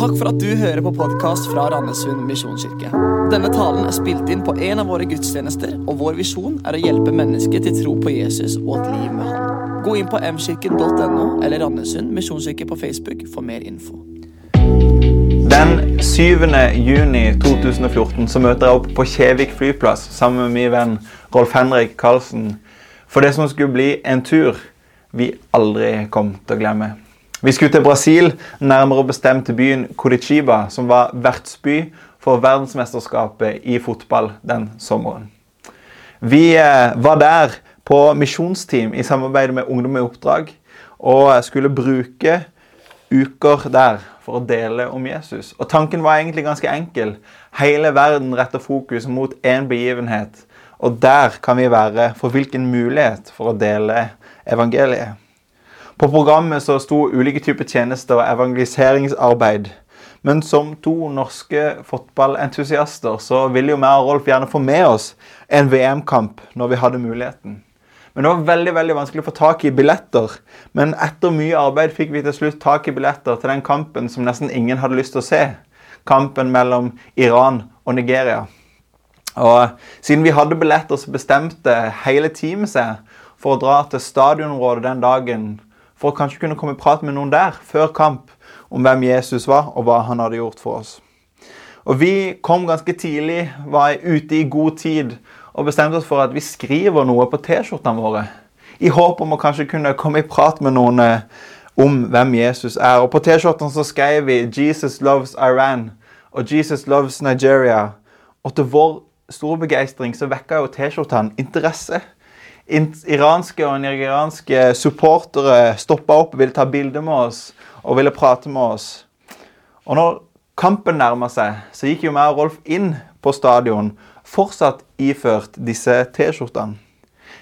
Takk for at du hører på podkast fra Randesund misjonskirke. Denne talen er spilt inn på en av våre gudstjenester, og vår visjon er å hjelpe mennesker til tro på Jesus og et liv med Han. Gå inn på mkirken.no eller Randesund misjonskirke på Facebook for mer info. Den 7. juni 2014 så møter jeg opp på Kjevik flyplass sammen med min venn Rolf Henrik Karlsen for det som skulle bli en tur vi aldri kom til å glemme. Vi skulle til Brasil, nærmere bestemt til byen Curitiba, som var vertsby for verdensmesterskapet i fotball den sommeren. Vi eh, var der på misjonsteam i samarbeid med Ungdom i oppdrag og skulle bruke uker der for å dele om Jesus. Og Tanken var egentlig ganske enkel. Hele verden retter fokus mot én begivenhet. Og der kan vi være for hvilken mulighet for å dele evangeliet. På programmet så sto ulike typer tjenester og evangeliseringsarbeid. Men som to norske fotballentusiaster så ville jo vi og Rolf gjerne få med oss en VM-kamp når vi hadde muligheten. Men det var veldig veldig vanskelig å få tak i billetter. Men etter mye arbeid fikk vi til slutt tak i billetter til den kampen som nesten ingen hadde lyst til å se. Kampen mellom Iran og Nigeria. Og Siden vi hadde billetter, så bestemte hele teamet seg for å dra til stadionområdet den dagen for å kanskje kunne komme i prat med noen der før kamp om hvem Jesus var, og hva han hadde gjort for oss. Og Vi kom ganske tidlig, var ute i god tid og bestemte oss for at vi skriver noe på T-skjortene våre. I håp om å kanskje kunne komme i prat med noen eh, om hvem Jesus er. Og På T-skjortene så skrev vi 'Jesus loves Iran' og 'Jesus loves Nigeria'. Og til vår store begeistring så vekka jo T-skjortene interesse iranske og nigerianske supportere stoppa opp, ville ta bilde med oss og ville prate med oss. Og når kampen nærma seg, så gikk jo meg og Rolf inn på stadion, fortsatt iført disse T-skjortene.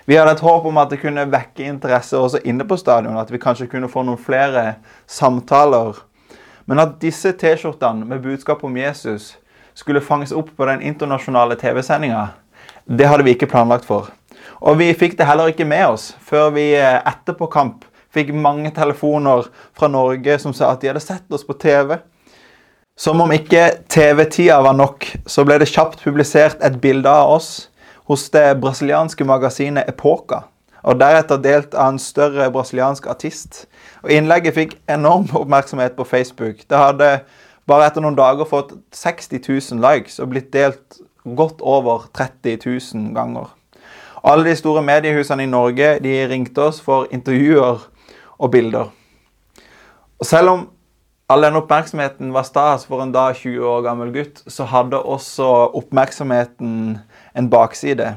Vi hadde et håp om at det kunne vekke interesse også inne på stadion, at vi kanskje kunne få noen flere samtaler. Men at disse T-skjortene med budskap om Jesus skulle fanges opp på den internasjonale TV-sendinga, det hadde vi ikke planlagt for. Og vi fikk det heller ikke med oss før vi eh, etterpå kamp fikk mange telefoner fra Norge som sa at de hadde sett oss på TV. Som om ikke TV-tida var nok, så ble det kjapt publisert et bilde av oss hos det brasilianske magasinet Epoca. Og deretter delt av en større brasiliansk artist. Og Innlegget fikk enorm oppmerksomhet på Facebook. Det hadde bare etter noen dager fått 60 000 likes og blitt delt godt over 30 000 ganger. Alle de store mediehusene i Norge de ringte oss for intervjuer og bilder. Og Selv om all den oppmerksomheten var stas for en da 20 år gammel gutt, så hadde også oppmerksomheten en bakside.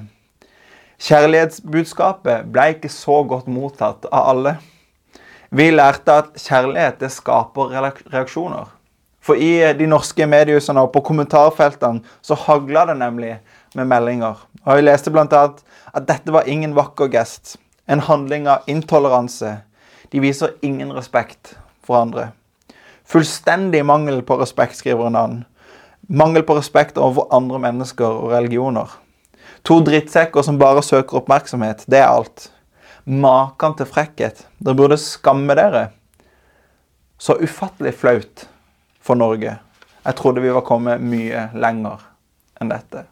Kjærlighetsbudskapet ble ikke så godt mottatt av alle. Vi lærte at kjærlighet det skaper reaksjoner. For i de norske mediehusene og på kommentarfeltene så hagla det nemlig med meldinger. Og Vi leste bl.a. at dette var ingen vakker gest. En handling av intoleranse. De viser ingen respekt for andre. Fullstendig mangel på respekt, skriver en annen. Mangel på respekt overfor andre mennesker og religioner. To drittsekker som bare søker oppmerksomhet. Det er alt. Maken til frekkhet. Dere burde skamme dere. Så ufattelig flaut for Norge. Jeg trodde vi var kommet mye lenger enn dette.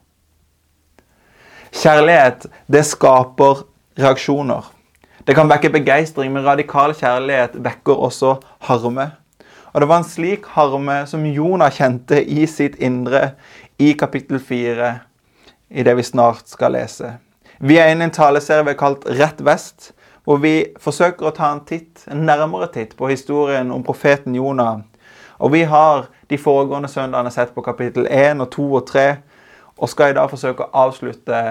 Kjærlighet, det skaper reaksjoner. Det kan vekke begeistring, men radikal kjærlighet vekker også harme. Og Det var en slik harme som Jonah kjente i sitt indre i kapittel 4, i det vi snart skal lese. Vi er inne i en taleserie vi har kalt Rett vest, hvor vi forsøker å ta en titt, en nærmere titt på historien om profeten Jonah. Og Vi har de foregående søndagene sett på kapittel 1 og 2 og 3, og skal i dag forsøke å avslutte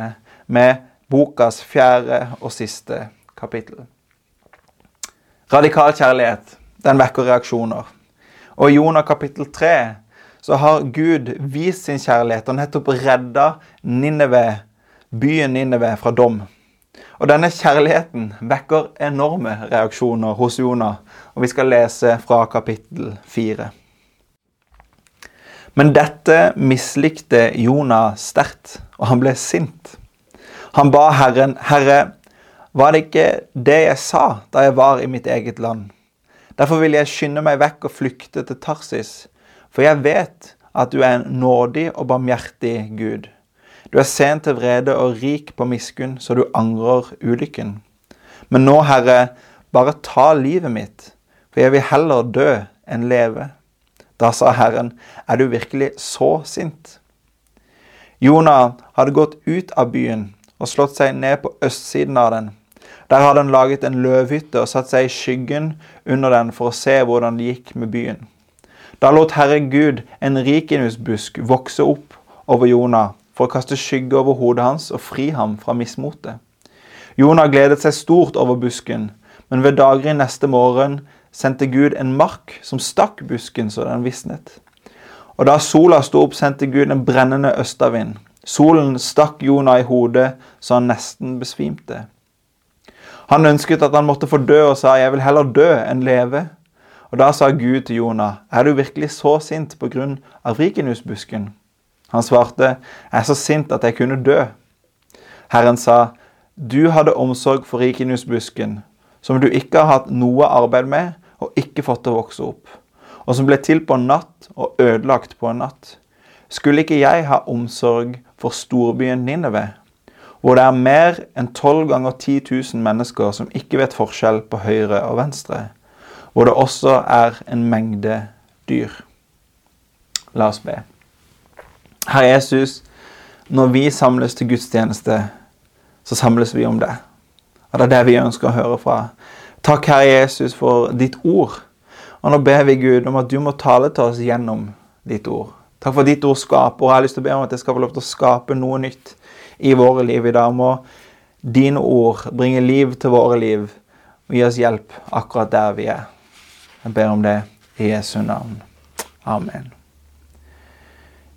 med bokas fjerde og siste kapittel. Radikal kjærlighet den vekker reaksjoner. Og I Jonah kapittel 3 så har Gud vist sin kjærlighet og nettopp redda Nineve, byen Nineve fra dom. Og Denne kjærligheten vekker enorme reaksjoner hos Jonah, og vi skal lese fra kapittel 4. Men dette mislikte Jonah sterkt, og han ble sint. Han ba Herren, Herre, var det ikke det jeg sa da jeg var i mitt eget land? Derfor vil jeg skynde meg vekk og flykte til Tarsis. For jeg vet at du er en nådig og barmhjertig Gud. Du er sent til vrede og rik på miskunn, så du angrer ulykken. Men nå, Herre, bare ta livet mitt, for jeg vil heller dø enn leve. Da sa Herren, er du virkelig så sint? Jonah hadde gått ut av byen og slått seg ned på østsiden av den. Der hadde han laget en løvhytte og satt seg i skyggen under den for å se hvordan det gikk med byen. Da lot Herre Gud en rikinusbusk vokse opp over Jonah for å kaste skygge over hodet hans og fri ham fra mismotet. Jonah gledet seg stort over busken, men ved daggry neste morgen sendte Gud en mark som stakk busken så den visnet. Og da sola sto opp, sendte Gud en brennende østavind. Solen stakk Jonah i hodet så han nesten besvimte. Han ønsket at han måtte få dø, og sa, 'Jeg vil heller dø enn leve'. Og Da sa Gud til Jonah, 'Er du virkelig så sint på grunn av rikenhusbusken?' Han svarte, 'Jeg er så sint at jeg kunne dø'. Herren sa, 'Du hadde omsorg for rikenhusbusken, som du ikke har hatt noe arbeid med og ikke fått å vokse opp, og som ble til på en natt og ødelagt på en natt. Skulle ikke jeg ha omsorg for storbyen Nineve, hvor det er mer enn 12 ganger 10 000 mennesker som ikke vet forskjell på høyre og venstre, hvor det også er en mengde dyr? La oss be. Herre Jesus, når vi samles til gudstjeneste, så samles vi om det. Og det er det vi ønsker å høre fra. Takk, Herre Jesus, for ditt ord. Og nå ber vi Gud om at du må tale til oss gjennom ditt ord. Takk for ditt ord skaper, og jeg har lyst til å be om at det skal få lov til å skape noe nytt i våre liv i dag. Må dine ord bringe liv til våre liv og gi oss hjelp akkurat der vi er. Jeg ber om det i Jesu navn. Amen.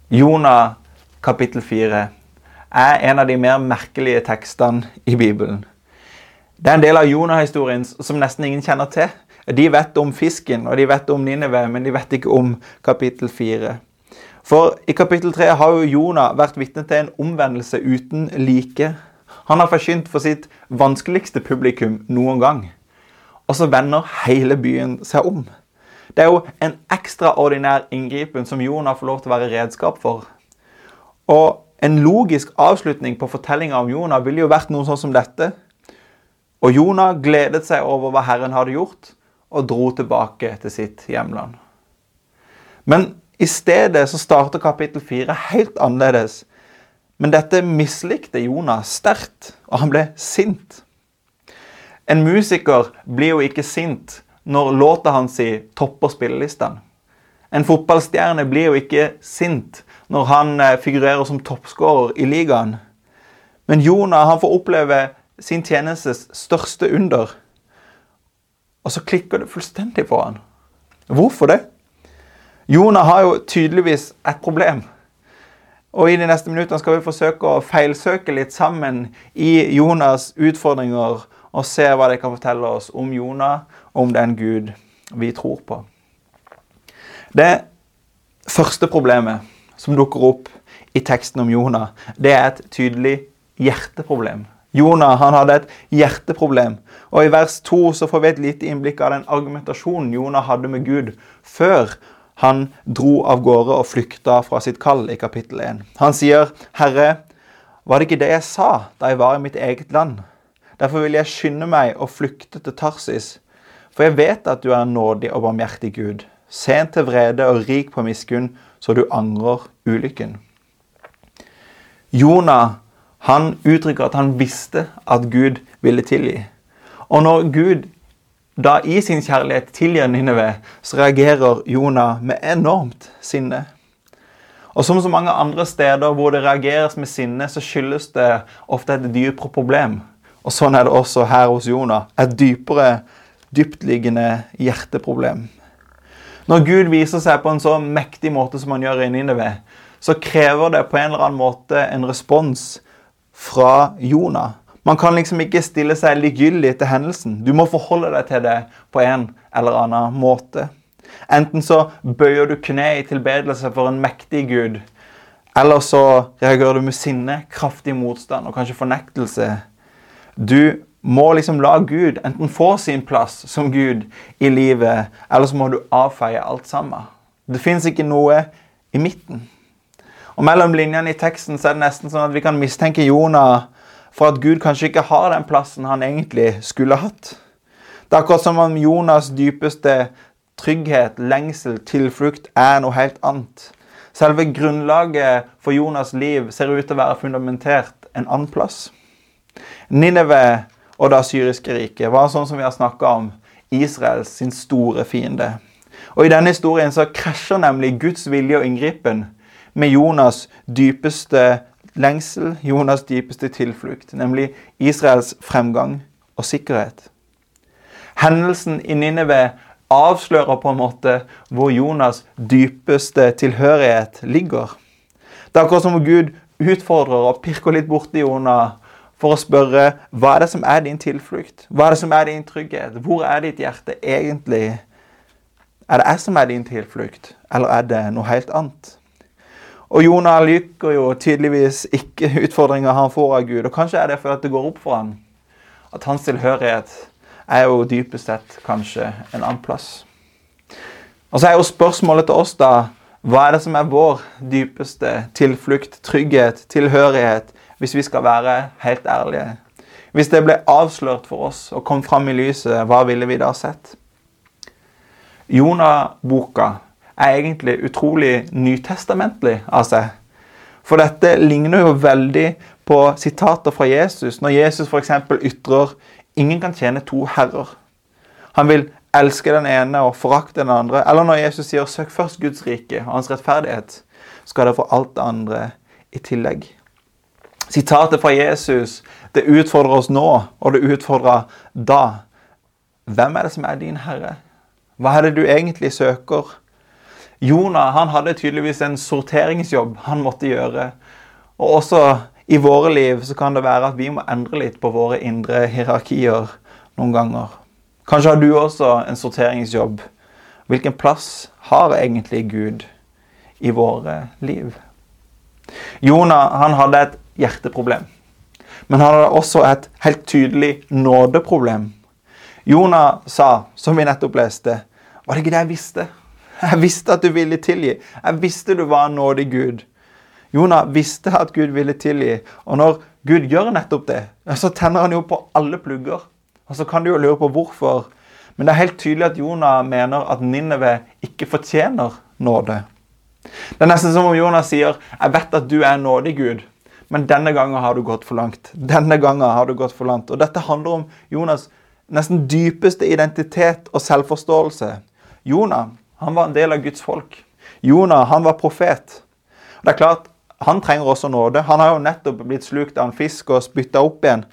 Jonah kapittel 4 er en av de mer merkelige tekstene i Bibelen. Det er en del av Jonah-historien som nesten ingen kjenner til. De vet om fisken og de vet om Nineve, men de vet ikke om kapittel 4. For i kapittel 3 har jo Jonah vært vitne til en omvendelse uten like. Han har forkynt for sitt vanskeligste publikum noen gang. Og så vender hele byen seg om. Det er jo en ekstraordinær inngripen som Jonah får lov til å være redskap for. Og en logisk avslutning på fortellinga om Jonah ville jo vært noe sånn som dette. Og Jonah gledet seg over hva Herren hadde gjort, og dro tilbake til sitt hjemland. Men i stedet så starter kapittel 4 helt annerledes. Men dette mislikte Jonah sterkt, og han ble sint. En musiker blir jo ikke sint når låta hans topper spillelistene. En fotballstjerne blir jo ikke sint når han eh, figurerer som toppskårer i ligaen. Men Jonah han får oppleve sin tjenestes største under. Og så klikker det fullstendig på han. Hvorfor det? Jonah har jo tydeligvis et problem. Og I de neste minuttene skal vi forsøke å feilsøke litt sammen i Jonas' utfordringer og se hva det kan fortelle oss om Jonah om den Gud vi tror på. Det første problemet som dukker opp i teksten om Jonah, det er et tydelig hjerteproblem. Jonah han hadde et hjerteproblem. Og I vers 2 så får vi et lite innblikk av den argumentasjonen Jonah hadde med Gud før han dro av gårde og flykta fra sitt kall i kapittel 1. Han sier, 'Herre, var det ikke det jeg sa da jeg var i mitt eget land?' Derfor vil jeg skynde meg og flykte til Tarsis, for jeg vet at du er en nådig og barmhjertig Gud, sent til vrede og rik på miskunn, så du angrer ulykken. Jonah han uttrykker at han visste at Gud ville tilgi. Og når Gud da i sin kjærlighet tilgir Nineve, så reagerer Jonah med enormt sinne. Og som så mange andre steder hvor det reageres med sinne, så skyldes det ofte et dypere problem. Og sånn er det også her hos Jonah. Et dypere dyptliggende hjerteproblem. Når Gud viser seg på en så mektig måte som han gjør i Nineve, så krever det på en eller annen måte en respons fra Jonah. Man kan liksom ikke stille seg likegyldig til hendelsen. Du må forholde deg til det på en eller annen måte. Enten så bøyer du kne i tilbedelse for en mektig Gud, eller så reagerer du med sinne, kraftig motstand og kanskje fornektelse. Du må liksom la Gud enten få sin plass som Gud i livet, eller så må du avfeie alt sammen. Det fins ikke noe i midten. Og Mellom linjene i teksten så er det nesten sånn at vi kan mistenke Jonah for at Gud kanskje ikke har den plassen han egentlig skulle hatt. Det er akkurat som om Jonas' dypeste trygghet, lengsel, tilflukt er noe helt annet. Selve grunnlaget for Jonas' liv ser ut til å være fundamentert en annen plass. Nineve og det syriske riket var sånn som vi har snakka om, Israels sin store fiende. Og I denne historien så krasjer nemlig Guds vilje og inngripen med Jonas' dypeste lengsel, Jonas' dypeste tilflukt, nemlig Israels fremgang og sikkerhet. Hendelsen i Ninive avslører på en måte hvor Jonas' dypeste tilhørighet ligger. Det er akkurat som om Gud utfordrer og pirker litt borti Jonah for å spørre hva er det som er din tilflukt? Hva er det som er din trygghet? Hvor er ditt hjerte egentlig? Er det jeg som er din tilflukt, eller er det noe helt annet? Og Jonah liker jo tydeligvis ikke utfordringer han får av Gud. Og kanskje er det fordi det går opp for han at hans tilhørighet er jo dypest sett kanskje en annen plass. Og så er jo spørsmålet til oss, da Hva er det som er vår dypeste tilflukt, trygghet, tilhørighet, hvis vi skal være helt ærlige? Hvis det ble avslørt for oss og kom fram i lyset, hva ville vi da sett? Jonah-boka er egentlig utrolig nytestamentlig av seg. For dette ligner jo veldig på sitater fra Jesus, når Jesus f.eks. ytrer ingen kan tjene to herrer. Han vil elske den ene og forakte den andre. Eller når Jesus sier 'søk først Guds rike og hans rettferdighet', skal dere få alt det andre i tillegg. Sitatet fra Jesus det utfordrer oss nå, og det utfordrer da. Hvem er det som er din herre? Hva er det du egentlig søker? Jonah han hadde tydeligvis en sorteringsjobb han måtte gjøre. Og også i våre liv så kan det være at vi må endre litt på våre indre hierarkier noen ganger. Kanskje har du også en sorteringsjobb. Hvilken plass har egentlig Gud i våre liv? Jonah han hadde et hjerteproblem. Men han hadde også et helt tydelig nådeproblem. Jonah sa, som vi nettopp leste, var det ikke det jeg visste? Jeg visste at du ville tilgi. Jeg visste du var en nådig Gud. Jonah visste at Gud ville tilgi. Og når Gud gjør nettopp det, så tenner han jo på alle plugger. Og så kan du jo lure på hvorfor. Men det er helt tydelig at Jonah mener at Ninneve ikke fortjener nåde. Det er nesten som om Jonah sier, 'Jeg vet at du er en nådig Gud', men denne gangen har du gått for langt. Denne gangen har du gått for langt. Og dette handler om Jonas' nesten dypeste identitet og selvforståelse. Jonah han var en del av Guds folk. Jonah han var profet. Det er klart, Han trenger også nåde. Han har jo nettopp blitt slukt av en fisk og spytta opp igjen.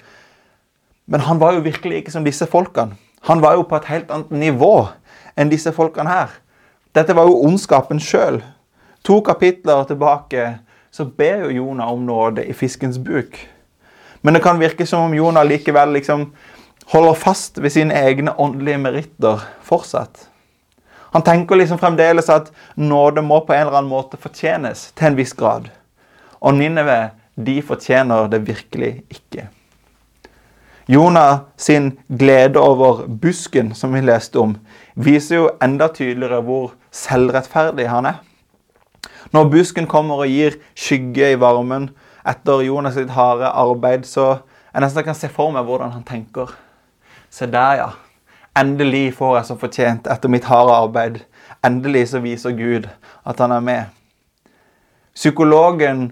Men han var jo virkelig ikke som disse folkene. Han var jo på et helt annet nivå enn disse folkene her. Dette var jo ondskapen sjøl. To kapitler tilbake så ber jo Jonah om nåde i fiskens buk. Men det kan virke som om Jonah likevel liksom holder fast ved sine egne åndelige meritter fortsatt. Han tenker liksom fremdeles at nåde må på en eller annen måte fortjenes til en viss grad. Og Ninneve, de fortjener det virkelig ikke. Jonah sin glede over busken, som vi leste om, viser jo enda tydeligere hvor selvrettferdig han er. Når busken kommer og gir skygge i varmen etter Jonas sitt harde arbeid, så jeg nesten kan se for meg hvordan han tenker. Se der, ja. Endelig får jeg som fortjent etter mitt harde arbeid. Endelig så viser Gud at han er med. Psykologen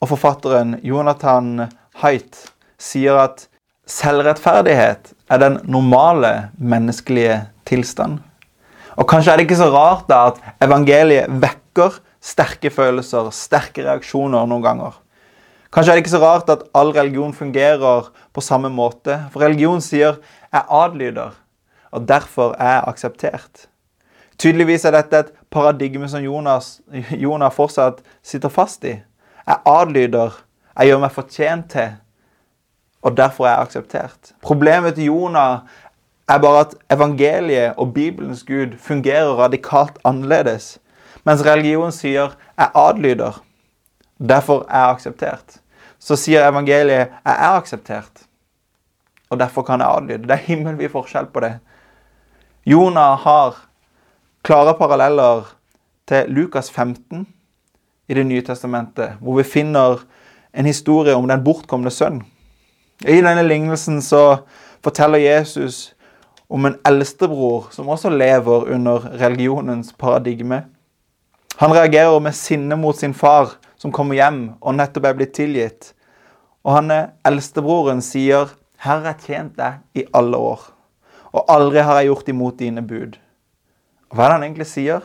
og forfatteren Jonathan Haidt sier at selvrettferdighet er den normale menneskelige tilstand. Og Kanskje er det ikke så rart da at evangeliet vekker sterke følelser, sterke reaksjoner noen ganger. Kanskje er det ikke så rart at all religion fungerer på samme måte. For religion sier 'jeg adlyder', og derfor er akseptert. Tydeligvis er dette et paradigme som Jonas, Jonah fortsatt sitter fast i. Jeg adlyder, jeg gjør meg fortjent til, og derfor er jeg akseptert. Problemet til Jonah er bare at evangeliet og Bibelens Gud fungerer radikalt annerledes. Mens religion sier 'jeg adlyder', derfor er jeg akseptert. Så sier evangeliet 'jeg er akseptert', og derfor kan jeg adlyde. Det er himmelvid forskjell på det. Jonah har klare paralleller til Lukas 15 i Det nye testamentet, hvor vi finner en historie om den bortkomne sønn. I denne lignelsen så forteller Jesus om en eldstebror som også lever under religionens paradigme. Han reagerer med sinne mot sin far, som kommer hjem og nettopp er blitt tilgitt. Og han eldstebroren sier, 'Herre, jeg tjent deg i alle år, og aldri har jeg gjort imot dine bud.' Og hva er det han egentlig sier?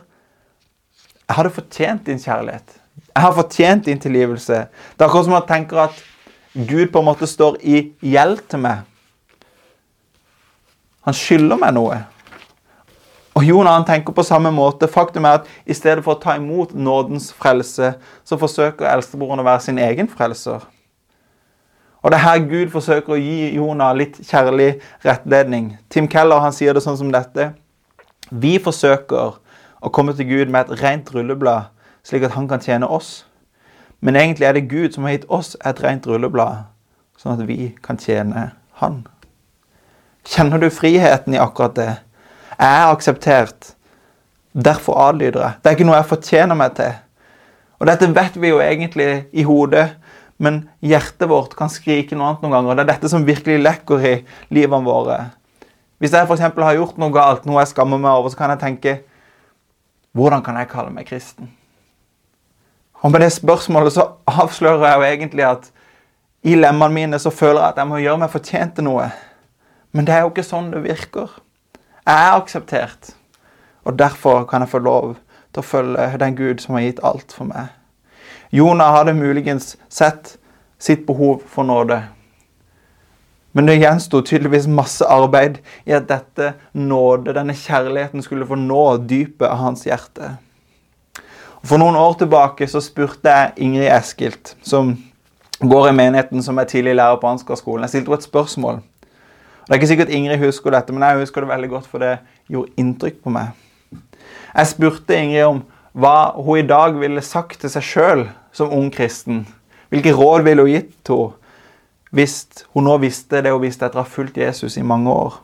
'Jeg hadde fortjent din kjærlighet. Jeg har fortjent din tilgivelse.' Det er akkurat som han tenker at Gud på en måte står i gjeld til meg. Han skylder meg noe. Og Jonah han tenker på samme måte. Faktum er at i stedet for å ta imot nådens frelse, så forsøker eldstebroren å være sin egen frelser. Og det er her Gud forsøker å gi Jonah litt kjærlig rettledning. Tim Keller han sier det sånn som dette. Vi forsøker å komme til Gud med et rent rulleblad, slik at han kan tjene oss. Men egentlig er det Gud som har gitt oss et rent rulleblad, sånn at vi kan tjene Han. Kjenner du friheten i akkurat det? Jeg er akseptert. Derfor adlyder jeg. Det er ikke noe jeg fortjener meg til. Og dette vet vi jo egentlig i hodet, men hjertet vårt kan skrike noe annet noen ganger. Det er dette som virkelig lekker i livene våre. Hvis jeg f.eks. har gjort noe galt, noe jeg skammer meg over, så kan jeg tenke Hvordan kan jeg kalle meg kristen? Og med det spørsmålet så avslører jeg jo egentlig at i lemmene mine så føler jeg at jeg må gjøre meg fortjent til noe. Men det er jo ikke sånn det virker. Jeg er akseptert. Og derfor kan jeg få lov til å følge den Gud som har gitt alt for meg. Jonah hadde muligens sett sitt behov for nåde. Men det gjensto tydeligvis masse arbeid i at dette nåde, denne kjærligheten, skulle få nå dypet av hans hjerte. For noen år tilbake så spurte jeg Ingrid Eskilt, som går i menigheten som er tidlig lærer på Ansgar-skolen. Jeg stilte henne et spørsmål. Det er ikke sikkert Ingrid husker dette, men jeg husker det veldig godt, for det gjorde inntrykk på meg. Jeg spurte Ingrid om hva hun i dag ville sagt til seg sjøl som ung kristen. Hvilke råd ville hun gitt henne hvis hun nå visste det hun visste etter å ha fulgt Jesus i mange år?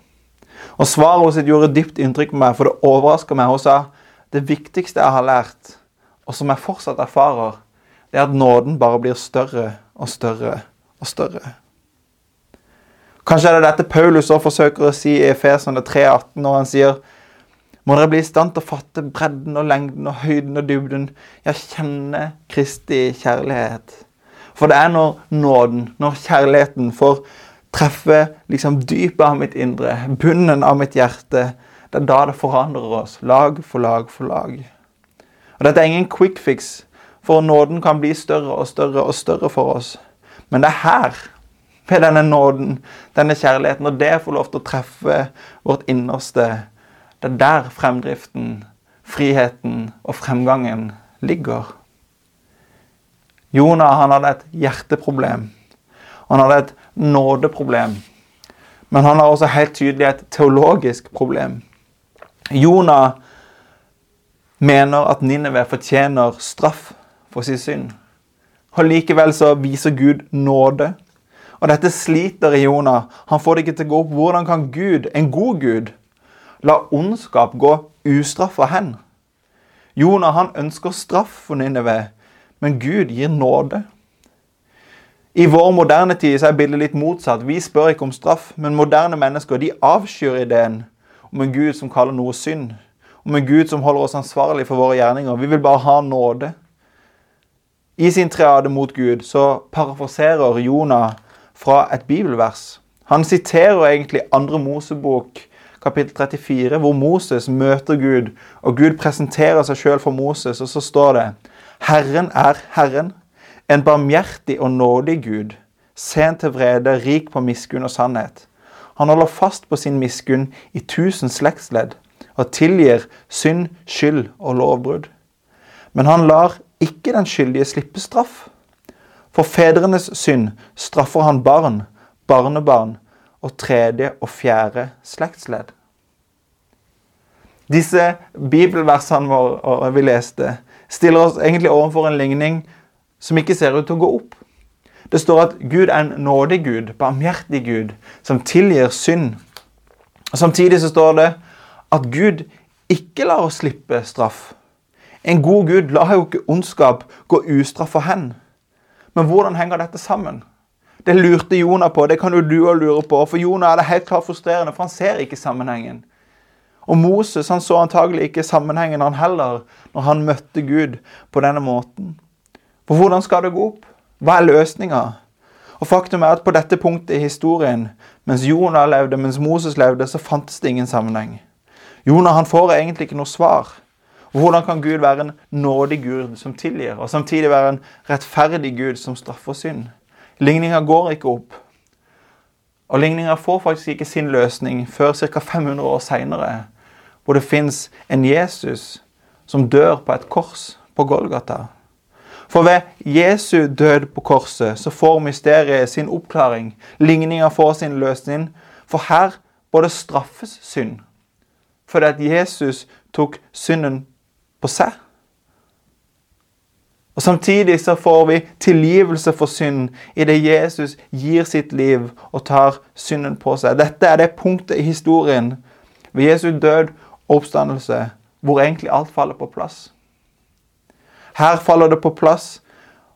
Og Svaret hennes gjorde dypt inntrykk på meg, for det overraska meg. Hun sa det viktigste jeg har lært, og som jeg fortsatt erfarer, det er at nåden bare blir større og større og større. Kanskje er det dette Paulus også forsøker å si i Efesene 3,18 når han sier må dere bli i stand til å fatte bredden og lengden og høyden og dybden, ja, kjenne Kristi kjærlighet. For det er når nåden, når kjærligheten får treffe liksom dypet av mitt indre, bunnen av mitt hjerte, det er da det forandrer oss, lag for lag for lag. Og Dette er ingen quick fix, for nåden kan bli større og større og større for oss. Men det er her, ved denne nåden, denne kjærligheten, når det får lov til å treffe vårt innerste, det er der fremdriften, friheten og fremgangen ligger. Jonah han hadde et hjerteproblem. Han hadde et nådeproblem. Men han har også helt tydelig et teologisk problem. Jonah mener at Ninneve fortjener straff for sin synd. Og Likevel så viser Gud nåde. Og dette sliter i Jonah. Han får det ikke til å gå opp. Hvordan kan Gud, en god Gud, la ondskap gå ustraffa hen? Jonah han ønsker straff for Ninive, men Gud gir nåde. I vår moderne tid så er bildet litt motsatt. Vi spør ikke om straff, men moderne mennesker de avskyr ideen om en Gud som kaller noe synd om en Gud som holder oss ansvarlig for våre gjerninger. Vi vil bare ha nåde. I sin triade mot Gud så paraforserer Jonah fra et bibelvers. Han siterer egentlig andre Mosebok, kapittel 34, hvor Moses møter Gud, og Gud presenterer seg sjøl for Moses, og så står det Herren er Herren, en barmhjertig og nådig Gud, sent til vrede, rik på miskunn og sannhet. Han holder fast på sin miskunn i tusen slektsledd og tilgir synd, skyld og lovbrudd. Men han lar ikke den skyldige slippe straff. For fedrenes synd straffer han barn, barnebarn og tredje og fjerde slektsledd. Disse bibelversene våre vi leste, stiller oss egentlig overfor en ligning som ikke ser ut til å gå opp. Det står at Gud er en nådig Gud, barmhjertig Gud, som tilgir synd. Samtidig så står det at Gud ikke lar oss slippe straff. En god Gud lar jo ikke ondskap gå ustraffa hen. Men hvordan henger dette sammen? Det lurte Jonah på, det kan jo du òg lure på. For Jonah er det helt klart frustrerende, for han ser ikke sammenhengen. Og Moses han så antagelig ikke sammenhengen han heller, når han møtte Gud på denne måten. For hvordan skal det gå opp? Hva er løsninga? Og faktum er at på dette punktet i historien, mens Jonah levde, mens Moses levde, så fantes det ingen sammenheng. Jonah han får egentlig ikke noe svar. Og Hvordan kan Gud være en nådig Gud som tilgir, og samtidig være en rettferdig Gud som straffer synd? Ligninga går ikke opp. Og ligninga får faktisk ikke sin løsning før ca. 500 år seinere, hvor det fins en Jesus som dør på et kors på Golgata. For ved Jesu død på korset så får mysteriet sin oppklaring. Ligninga får sin løsning. For her både straffes synd, fordi at Jesus tok synden på seg. Og Samtidig så får vi tilgivelse for synd idet Jesus gir sitt liv og tar synden på seg. Dette er det punktet i historien ved Jesu død og oppstandelse hvor egentlig alt faller på plass. Her faller det på plass,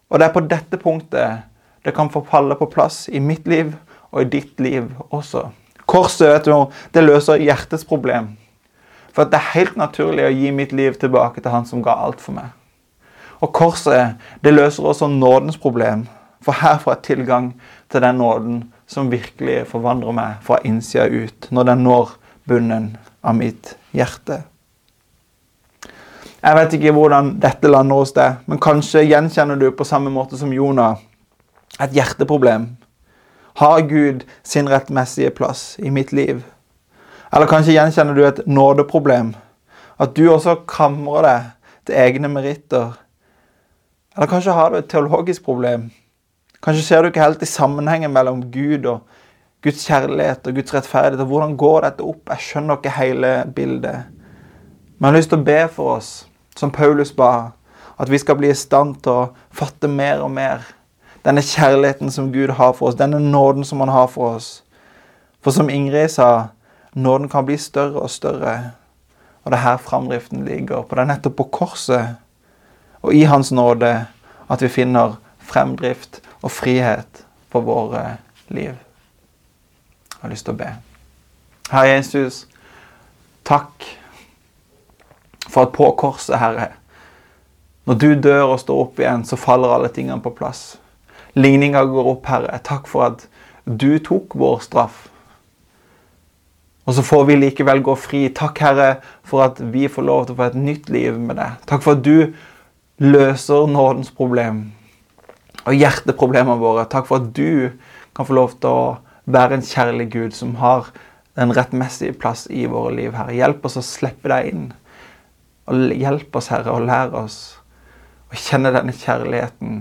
og det er på dette punktet det kan få falle på plass i mitt liv og i ditt liv også. Korset vet du, det løser hjertets problem. For det er helt naturlig å gi mitt liv tilbake til Han som ga alt for meg. Og korset det løser også nådens problem. For her får jeg tilgang til den nåden som virkelig forvandrer meg fra innsida ut, når den når bunnen av mitt hjerte. Jeg vet ikke hvordan dette lander hos deg, men kanskje gjenkjenner du på samme måte som Jonah et hjerteproblem. Har Gud sin rettmessige plass i mitt liv? Eller kanskje gjenkjenner du et nådeproblem? At du også klamrer deg til egne meritter? Eller kanskje har du et teologisk problem? Kanskje ser du ikke helt i sammenhengen mellom Gud og Guds kjærlighet og Guds rettferdighet. og Hvordan går dette opp? Jeg skjønner ikke hele bildet. Men jeg har lyst til å be for oss som Paulus ba, at vi skal bli i stand til å fatte mer og mer denne kjærligheten som Gud har for oss, denne nåden som han har for oss. For som Ingrid sa, nåden kan bli større og større. Og det er her framdriften ligger. For det er nettopp på korset og i Hans nåde at vi finner fremdrift og frihet for våre liv. Jeg har lyst til å be. Herre Jesus, takk for at på korset, Herre Når du dør og står opp igjen, så faller alle tingene på plass. Ligninga går opp, Herre. Takk for at du tok vår straff. Og så får vi likevel gå fri. Takk, Herre, for at vi får lov til å få et nytt liv med deg. Takk for at du løser nådens problem og hjerteproblemene våre. Takk for at du kan få lov til å være en kjærlig Gud som har den rettmessige plass i våre liv, Herre. Hjelp oss å slippe deg inn. Og hjelp oss, Herre, og lær oss å kjenne denne kjærligheten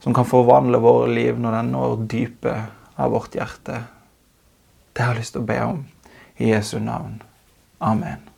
som kan forvandle våre liv når den når dypet av vårt hjerte. Det har jeg lyst til å be om i Jesu navn. Amen.